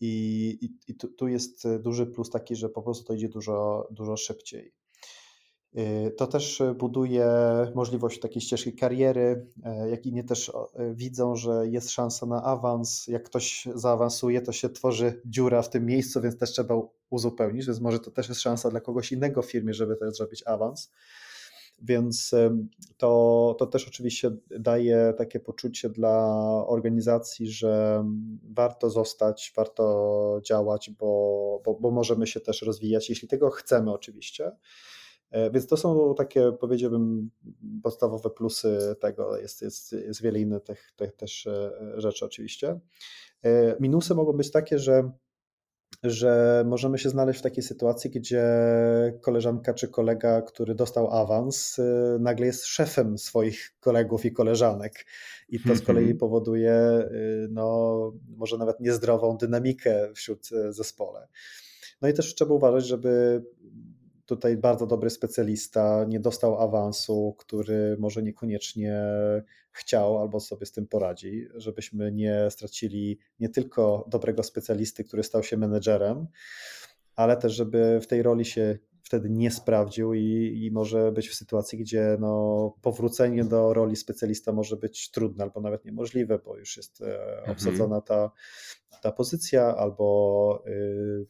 i, i, i tu, tu, jest duży plus taki, że po prostu to idzie dużo, dużo szybciej. Y, to też buduje możliwość takiej ścieżki kariery, e, jak i nie też widzą, że jest szansa na awans. Jak ktoś zaawansuje, to się tworzy dziura w tym miejscu, więc też trzeba uzupełnić, więc może to też jest szansa dla kogoś innego w firmie, żeby też zrobić awans. Więc to, to też oczywiście daje takie poczucie dla organizacji, że warto zostać, warto działać, bo, bo, bo możemy się też rozwijać, jeśli tego chcemy oczywiście. E, więc to są takie, powiedziałbym, podstawowe plusy tego. Jest, jest, jest wiele innych tych, tych też e, rzeczy oczywiście. E, minusy mogą być takie, że że możemy się znaleźć w takiej sytuacji, gdzie koleżanka czy kolega, który dostał awans, y, nagle jest szefem swoich kolegów i koleżanek. I to z kolei mhm. powoduje y, no, może nawet niezdrową dynamikę wśród y, zespole. No i też trzeba uważać, żeby tutaj bardzo dobry specjalista nie dostał awansu, który może niekoniecznie chciał albo sobie z tym poradzi, żebyśmy nie stracili nie tylko dobrego specjalisty, który stał się menedżerem, ale też, żeby w tej roli się wtedy nie sprawdził i, i może być w sytuacji, gdzie no, powrócenie do roli specjalista może być trudne albo nawet niemożliwe, bo już jest e, mhm. obsadzona ta, ta pozycja, albo y,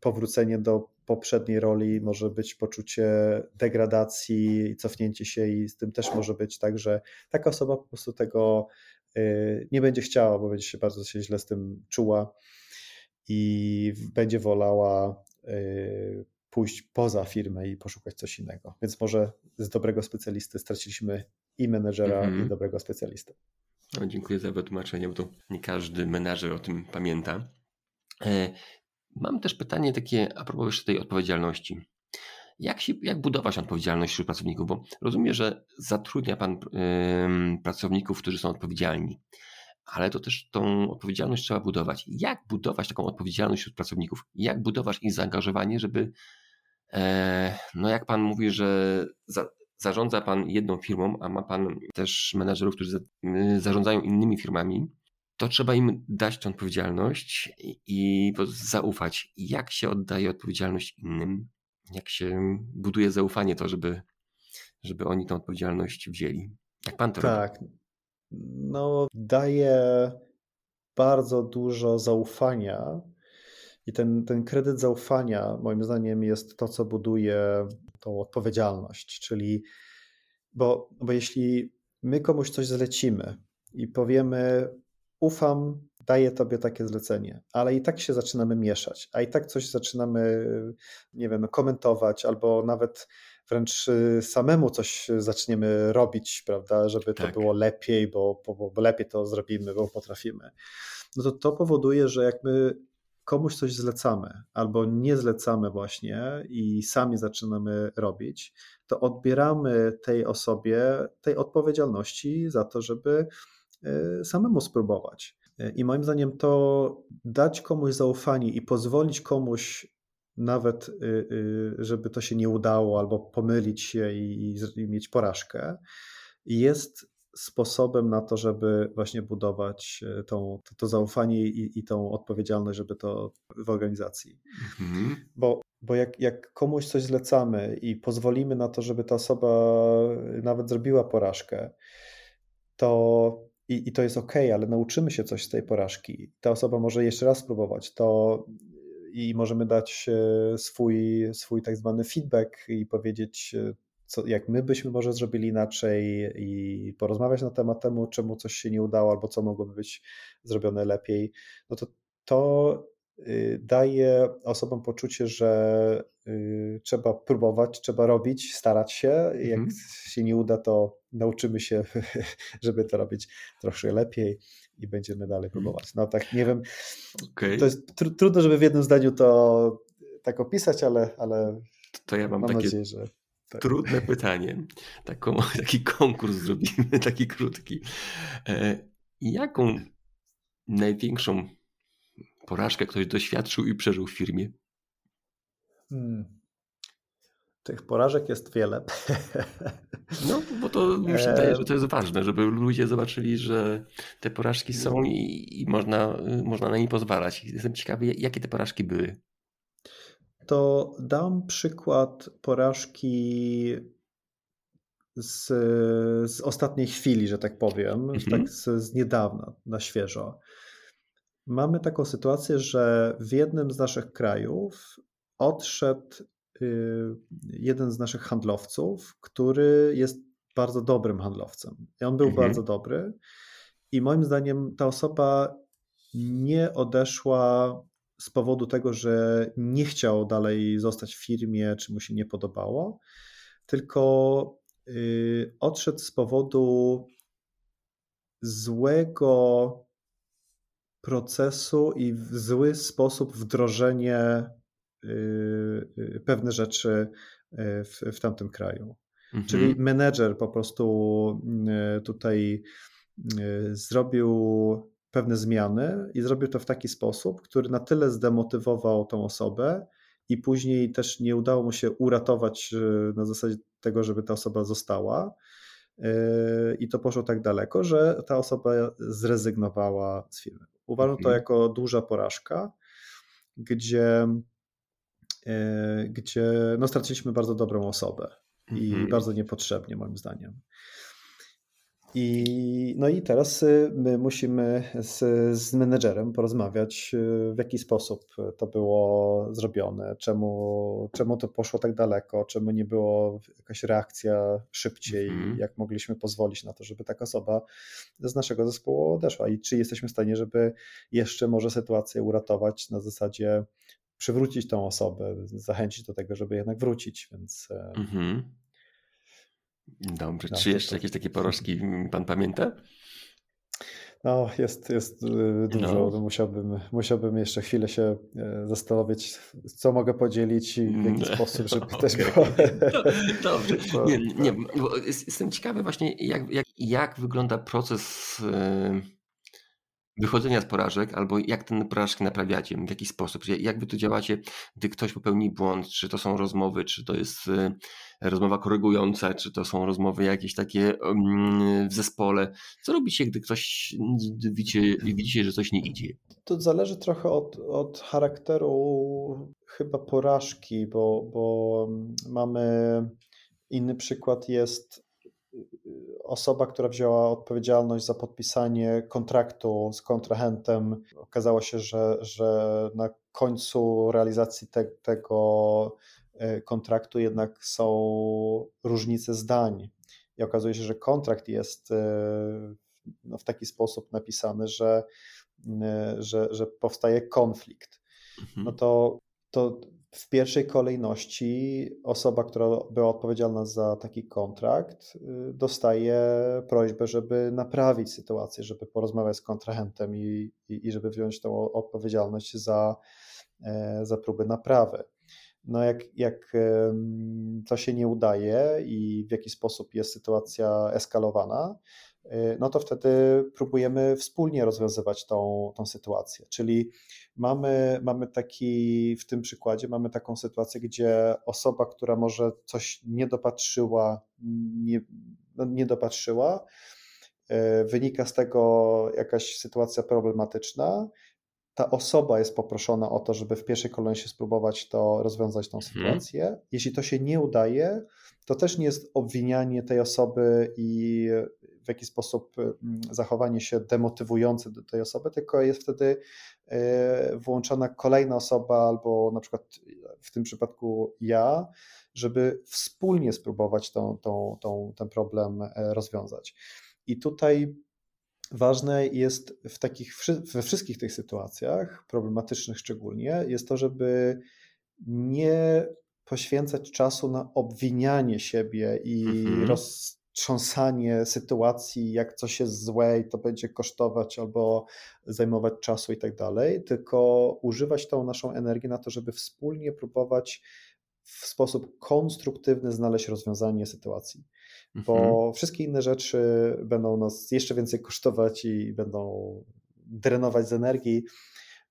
powrócenie do poprzedniej roli może być poczucie degradacji, cofnięcie się i z tym też może być tak, że taka osoba po prostu tego y, nie będzie chciała, bo będzie się bardzo się źle z tym czuła i będzie wolała y, pójść poza firmę i poszukać coś innego. Więc może z dobrego specjalisty straciliśmy i menedżera, mm -hmm. i dobrego specjalistę. No, dziękuję za wytłumaczenie, bo to nie każdy menedżer o tym pamięta. Mam też pytanie takie a propos jeszcze tej odpowiedzialności. Jak, się, jak budować odpowiedzialność wśród pracowników? Bo rozumiem, że zatrudnia Pan yy, pracowników, którzy są odpowiedzialni, ale to też tą odpowiedzialność trzeba budować. Jak budować taką odpowiedzialność wśród pracowników? Jak budować ich zaangażowanie, żeby, e, no jak Pan mówi, że za, zarządza Pan jedną firmą, a ma Pan też menedżerów, którzy za, y, zarządzają innymi firmami, to trzeba im dać tę odpowiedzialność i, i zaufać. Jak się oddaje odpowiedzialność innym? jak się buduje zaufanie to, żeby, żeby oni tę odpowiedzialność wzięli. Jak pan to tak. robi? No, daje bardzo dużo zaufania i ten, ten kredyt zaufania, moim zdaniem, jest to, co buduje tą odpowiedzialność. Czyli, bo, bo jeśli my komuś coś zlecimy i powiemy, ufam, daję tobie takie zlecenie, ale i tak się zaczynamy mieszać, a i tak coś zaczynamy, nie wiem, komentować albo nawet wręcz y, samemu coś zaczniemy robić, prawda, żeby to tak. było lepiej, bo, bo, bo lepiej to zrobimy, bo potrafimy. No to to powoduje, że jak my komuś coś zlecamy albo nie zlecamy właśnie i sami zaczynamy robić, to odbieramy tej osobie tej odpowiedzialności za to, żeby samemu spróbować. I moim zdaniem to dać komuś zaufanie i pozwolić komuś nawet, y, y, żeby to się nie udało, albo pomylić się i, i mieć porażkę, jest sposobem na to, żeby właśnie budować e, tą, to, to zaufanie i, i tą odpowiedzialność, żeby to w organizacji. Mhm. Bo, bo jak, jak komuś coś zlecamy i pozwolimy na to, żeby ta osoba nawet zrobiła porażkę, to i, i to jest ok, ale nauczymy się coś z tej porażki. Ta osoba może jeszcze raz spróbować, to i możemy dać e, swój, swój tak zwany feedback i powiedzieć, e, co, jak my byśmy może zrobili inaczej i porozmawiać na temat temu, czemu coś się nie udało albo co mogłoby być zrobione lepiej, no to to y, daje osobom poczucie, że y, trzeba próbować, trzeba robić, starać się. Jak mhm. się nie uda, to nauczymy się, żeby to robić troszkę lepiej i będziemy dalej mhm. próbować. No tak, nie wiem. Okay. To jest tr trudno, żeby w jednym zdaniu to tak opisać, ale, ale to ja mam, mam takie nadzieję, że. Tak. Trudne pytanie. Taką, taki konkurs zrobimy, taki krótki. E, jaką największą porażkę ktoś doświadczył i przeżył w firmie? Hmm. Tych porażek jest wiele. No, bo to mi się wydaje, że to jest ważne, żeby ludzie zobaczyli, że te porażki są i, i można, można na nie pozwalać. Jestem ciekawy, jakie te porażki były. To dam przykład porażki z, z ostatniej chwili, że tak powiem, mhm. tak z, z niedawna, na świeżo. Mamy taką sytuację, że w jednym z naszych krajów odszedł y, jeden z naszych handlowców, który jest bardzo dobrym handlowcem. I on był mhm. bardzo dobry. I moim zdaniem ta osoba nie odeszła z powodu tego, że nie chciał dalej zostać w firmie, czy mu się nie podobało, tylko y, odszedł z powodu złego procesu i w zły sposób wdrożenie y, y, pewne rzeczy w, w tamtym kraju. Mhm. Czyli menedżer po prostu tutaj zrobił pewne zmiany i zrobił to w taki sposób, który na tyle zdemotywował tą osobę i później też nie udało mu się uratować na zasadzie tego, żeby ta osoba została. I to poszło tak daleko, że ta osoba zrezygnowała z firmy. Uważam to mhm. jako duża porażka, gdzie, gdzie no, straciliśmy bardzo dobrą osobę i mhm. bardzo niepotrzebnie, moim zdaniem. I, no i teraz y, my musimy z, z menedżerem porozmawiać, y, w jaki sposób to było zrobione, czemu, czemu to poszło tak daleko, czemu nie było jakaś reakcja szybciej, mm. jak mogliśmy pozwolić na to, żeby taka osoba z naszego zespołu odeszła i czy jesteśmy w stanie, żeby jeszcze może sytuację uratować na zasadzie przywrócić tą osobę, zachęcić do tego, żeby jednak wrócić, więc... Mm -hmm. Dobrze. No, Czy jeszcze to... jakieś takie porażki pan pamięta? No, jest, jest y, dużo. No. Musiałbym, musiałbym jeszcze chwilę się e, zastanowić, co mogę podzielić i w jaki mm. sposób, żeby okay. też było. Dobrze. Nie, nie, jestem ciekawy właśnie, jak, jak, jak wygląda proces wychodzenia z porażek, albo jak ten porażki naprawiacie, w jaki sposób, jak wy to działacie, gdy ktoś popełni błąd, czy to są rozmowy, czy to jest y, rozmowa korygująca, czy to są rozmowy jakieś takie mm, w zespole. Co robicie, gdy ktoś widzicie, widzicie że coś nie idzie? To zależy trochę od, od charakteru chyba porażki, bo, bo mamy inny przykład jest osoba, która wzięła odpowiedzialność za podpisanie kontraktu z kontrahentem, okazało się, że, że na końcu realizacji te, tego e, kontraktu jednak są różnice zdań. I okazuje się, że kontrakt jest e, no, w taki sposób napisany, że, e, że, że powstaje konflikt. Mhm. No to, to w pierwszej kolejności osoba, która była odpowiedzialna za taki kontrakt, y, dostaje prośbę, żeby naprawić sytuację, żeby porozmawiać z kontrahentem i, i, i żeby wziąć tą odpowiedzialność za, e, za próbę naprawy. No jak, jak to się nie udaje i w jaki sposób jest sytuacja eskalowana, y, no to wtedy próbujemy wspólnie rozwiązywać tą, tą sytuację. Czyli mamy, mamy taki, w tym przykładzie mamy taką sytuację, gdzie osoba, która może coś nie dopatrzyła, nie, no nie dopatrzyła, y, wynika z tego jakaś sytuacja problematyczna, ta osoba jest poproszona o to, żeby w pierwszej kolejności spróbować to rozwiązać tą mhm. sytuację. Jeśli to się nie udaje, to też nie jest obwinianie tej osoby i w jakiś sposób mm, zachowanie się demotywujące do tej osoby, tylko jest wtedy e, włączona kolejna osoba, albo na przykład w tym przypadku ja, żeby wspólnie spróbować tą, tą, tą, ten problem e, rozwiązać. I tutaj ważne jest w takich, we wszystkich tych sytuacjach, problematycznych szczególnie, jest to, żeby nie poświęcać czasu na obwinianie siebie i mhm. roztrząsanie sytuacji, jak coś jest złe i to będzie kosztować albo zajmować czasu i tak dalej, tylko używać tą naszą energię na to, żeby wspólnie próbować w sposób konstruktywny znaleźć rozwiązanie sytuacji bo mhm. wszystkie inne rzeczy będą nas jeszcze więcej kosztować i będą drenować z energii.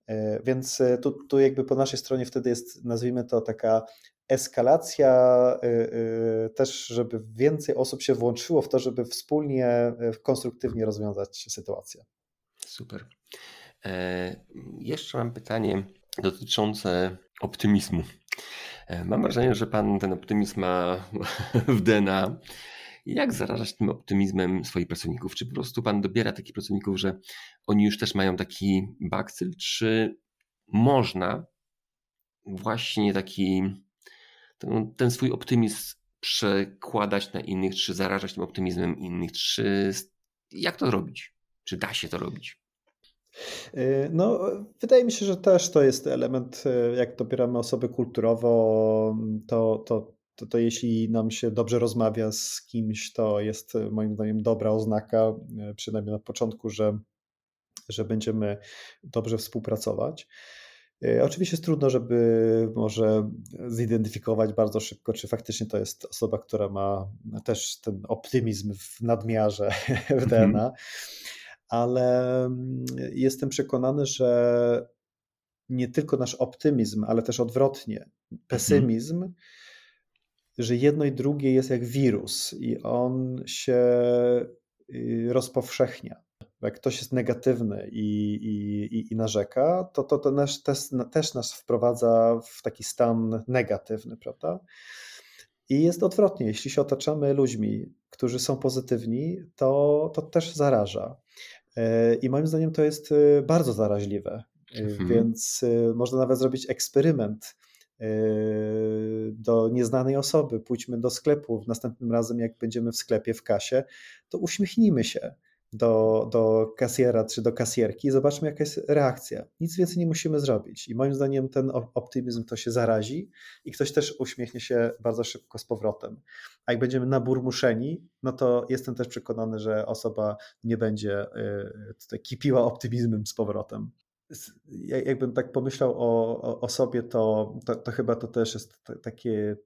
E, więc e, tu, tu jakby po naszej stronie wtedy jest, nazwijmy to taka eskalacja, e, też żeby więcej osób się włączyło w to, żeby wspólnie, konstruktywnie rozwiązać sytuację. Super. Jeszcze mam pytanie dotyczące optymizmu. Mam wrażenie, że Pan ten optymizm ma w DNA. Jak zarażać tym optymizmem swoich pracowników? Czy po prostu Pan dobiera takich pracowników, że oni już też mają taki bakcyl, czy można właśnie taki ten, ten swój optymizm przekładać na innych, czy zarażać tym optymizmem innych, czy jak to robić? Czy da się to robić? Y, no, wydaje mi się, że też to jest element, y, jak dobieramy osoby kulturowo, to, to to, to jeśli nam się dobrze rozmawia z kimś, to jest e, moim zdaniem dobra oznaka, przynajmniej na początku, że, że będziemy dobrze współpracować. Oczywiście jest trudno, żeby może zidentyfikować bardzo szybko, czy faktycznie to jest osoba, która ma też ten optymizm w nadmiarze w DNA, mhm. Ale mm, jestem przekonany, że nie tylko nasz optymizm, ale też odwrotnie, mhm. pesymizm że jedno i drugie jest jak wirus i on się y, rozpowszechnia. Jak ktoś jest negatywny i, i, i narzeka, to, to, to nasz, też, też nas wprowadza w taki stan negatywny, prawda? I jest odwrotnie. Jeśli się otaczamy ludźmi, którzy są pozytywni, to, to też zaraża. E, I moim zdaniem to jest y, bardzo zaraźliwe. E, mhm. Więc można nawet zrobić eksperyment do nieznanej osoby, pójdźmy do sklepu, następnym razem jak będziemy w sklepie, w kasie, to uśmiechnijmy się do, do kasjera czy do kasjerki i zobaczmy jaka jest reakcja. Nic więcej nie musimy zrobić i moim zdaniem ten optymizm to się zarazi i ktoś też uśmiechnie się bardzo szybko z powrotem. A jak będziemy naburmuszeni, no to jestem też przekonany, że osoba nie będzie yy, tutaj kipiła optymizmem z powrotem jakbym tak pomyślał o, o, o sobie, to, to, to, chyba to też jest takie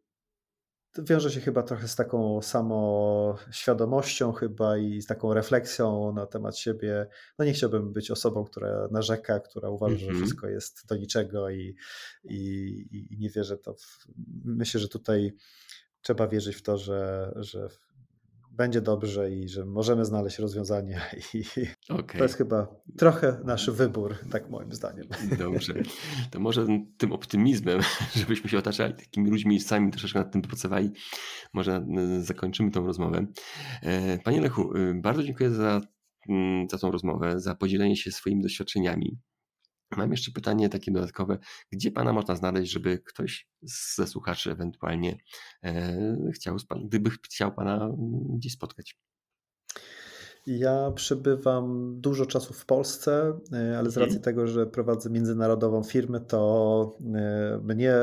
wiąże się chyba trochę z taką samoświadomością chyba i z taką refleksją na temat siebie. No nie chciałbym być osobą, która narzeka, która uważa, mm -hmm. że mhm. wszystko jest do niczego i, i, i nie wierzę to. W... Myślę, że tutaj trzeba wierzyć w to, że, że będzie dobrze i że możemy znaleźć rozwiązanie. I okay. To jest chyba trochę nasz wybór, tak moim zdaniem. Dobrze. To może tym optymizmem, żebyśmy się otaczali takimi ludźmi sami troszeczkę nad tym pracowali, może zakończymy tą rozmowę. E, panie Lechu, e, bardzo dziękuję za, mm, za tą rozmowę, za podzielenie się swoimi doświadczeniami. Mam jeszcze pytanie takie dodatkowe. Gdzie Pana można znaleźć, żeby ktoś ze słuchaczy ewentualnie e, chciał, gdyby chciał Pana mm, gdzieś spotkać? Ja przebywam dużo czasu w Polsce, e, ale z racji mhm. tego, że prowadzę międzynarodową firmę, to e, mnie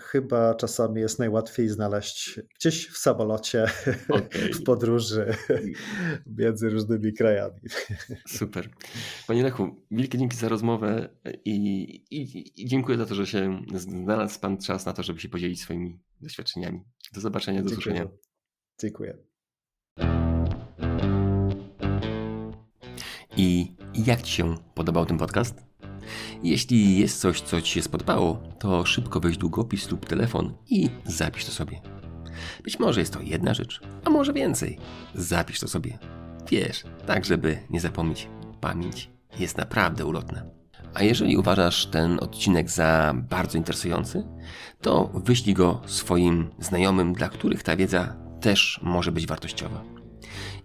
chyba czasami jest najłatwiej znaleźć gdzieś w samolocie, okay. w podróży między różnymi krajami. Super. Panie Lechu, wielkie dzięki za rozmowę i, i, i dziękuję za to, że się znalazł Pan czas na to, żeby się podzielić swoimi doświadczeniami. Do zobaczenia, do Dziękuję. usłyszenia. Dziękuję. I jak Ci się podobał ten podcast? Jeśli jest coś, co Ci się spodobało, to szybko weź długopis lub telefon i zapisz to sobie. Być może jest to jedna rzecz, a może więcej. Zapisz to sobie. Wiesz, tak żeby nie zapomnieć. Pamięć jest naprawdę ulotna. A jeżeli uważasz ten odcinek za bardzo interesujący, to wyślij go swoim znajomym, dla których ta wiedza też może być wartościowa.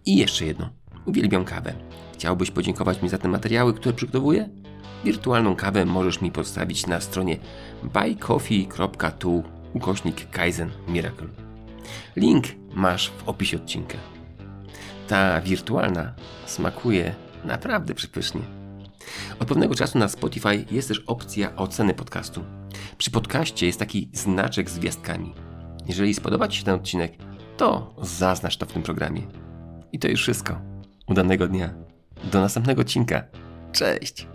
I jeszcze jedno. Uwielbiam kawę Chciałbyś podziękować mi za te materiały, które przygotowuję? Wirtualną kawę możesz mi postawić na stronie buycoffee.tu ukośnik Kaizen Miracle. Link masz w opisie odcinka. Ta wirtualna smakuje naprawdę przepysznie. Od pewnego czasu na Spotify jest też opcja oceny podcastu. Przy podcaście jest taki znaczek z gwiazdkami. Jeżeli spodoba Ci się ten odcinek, to zaznacz to w tym programie. I to już wszystko. Udanego dnia. Do następnego odcinka. Cześć!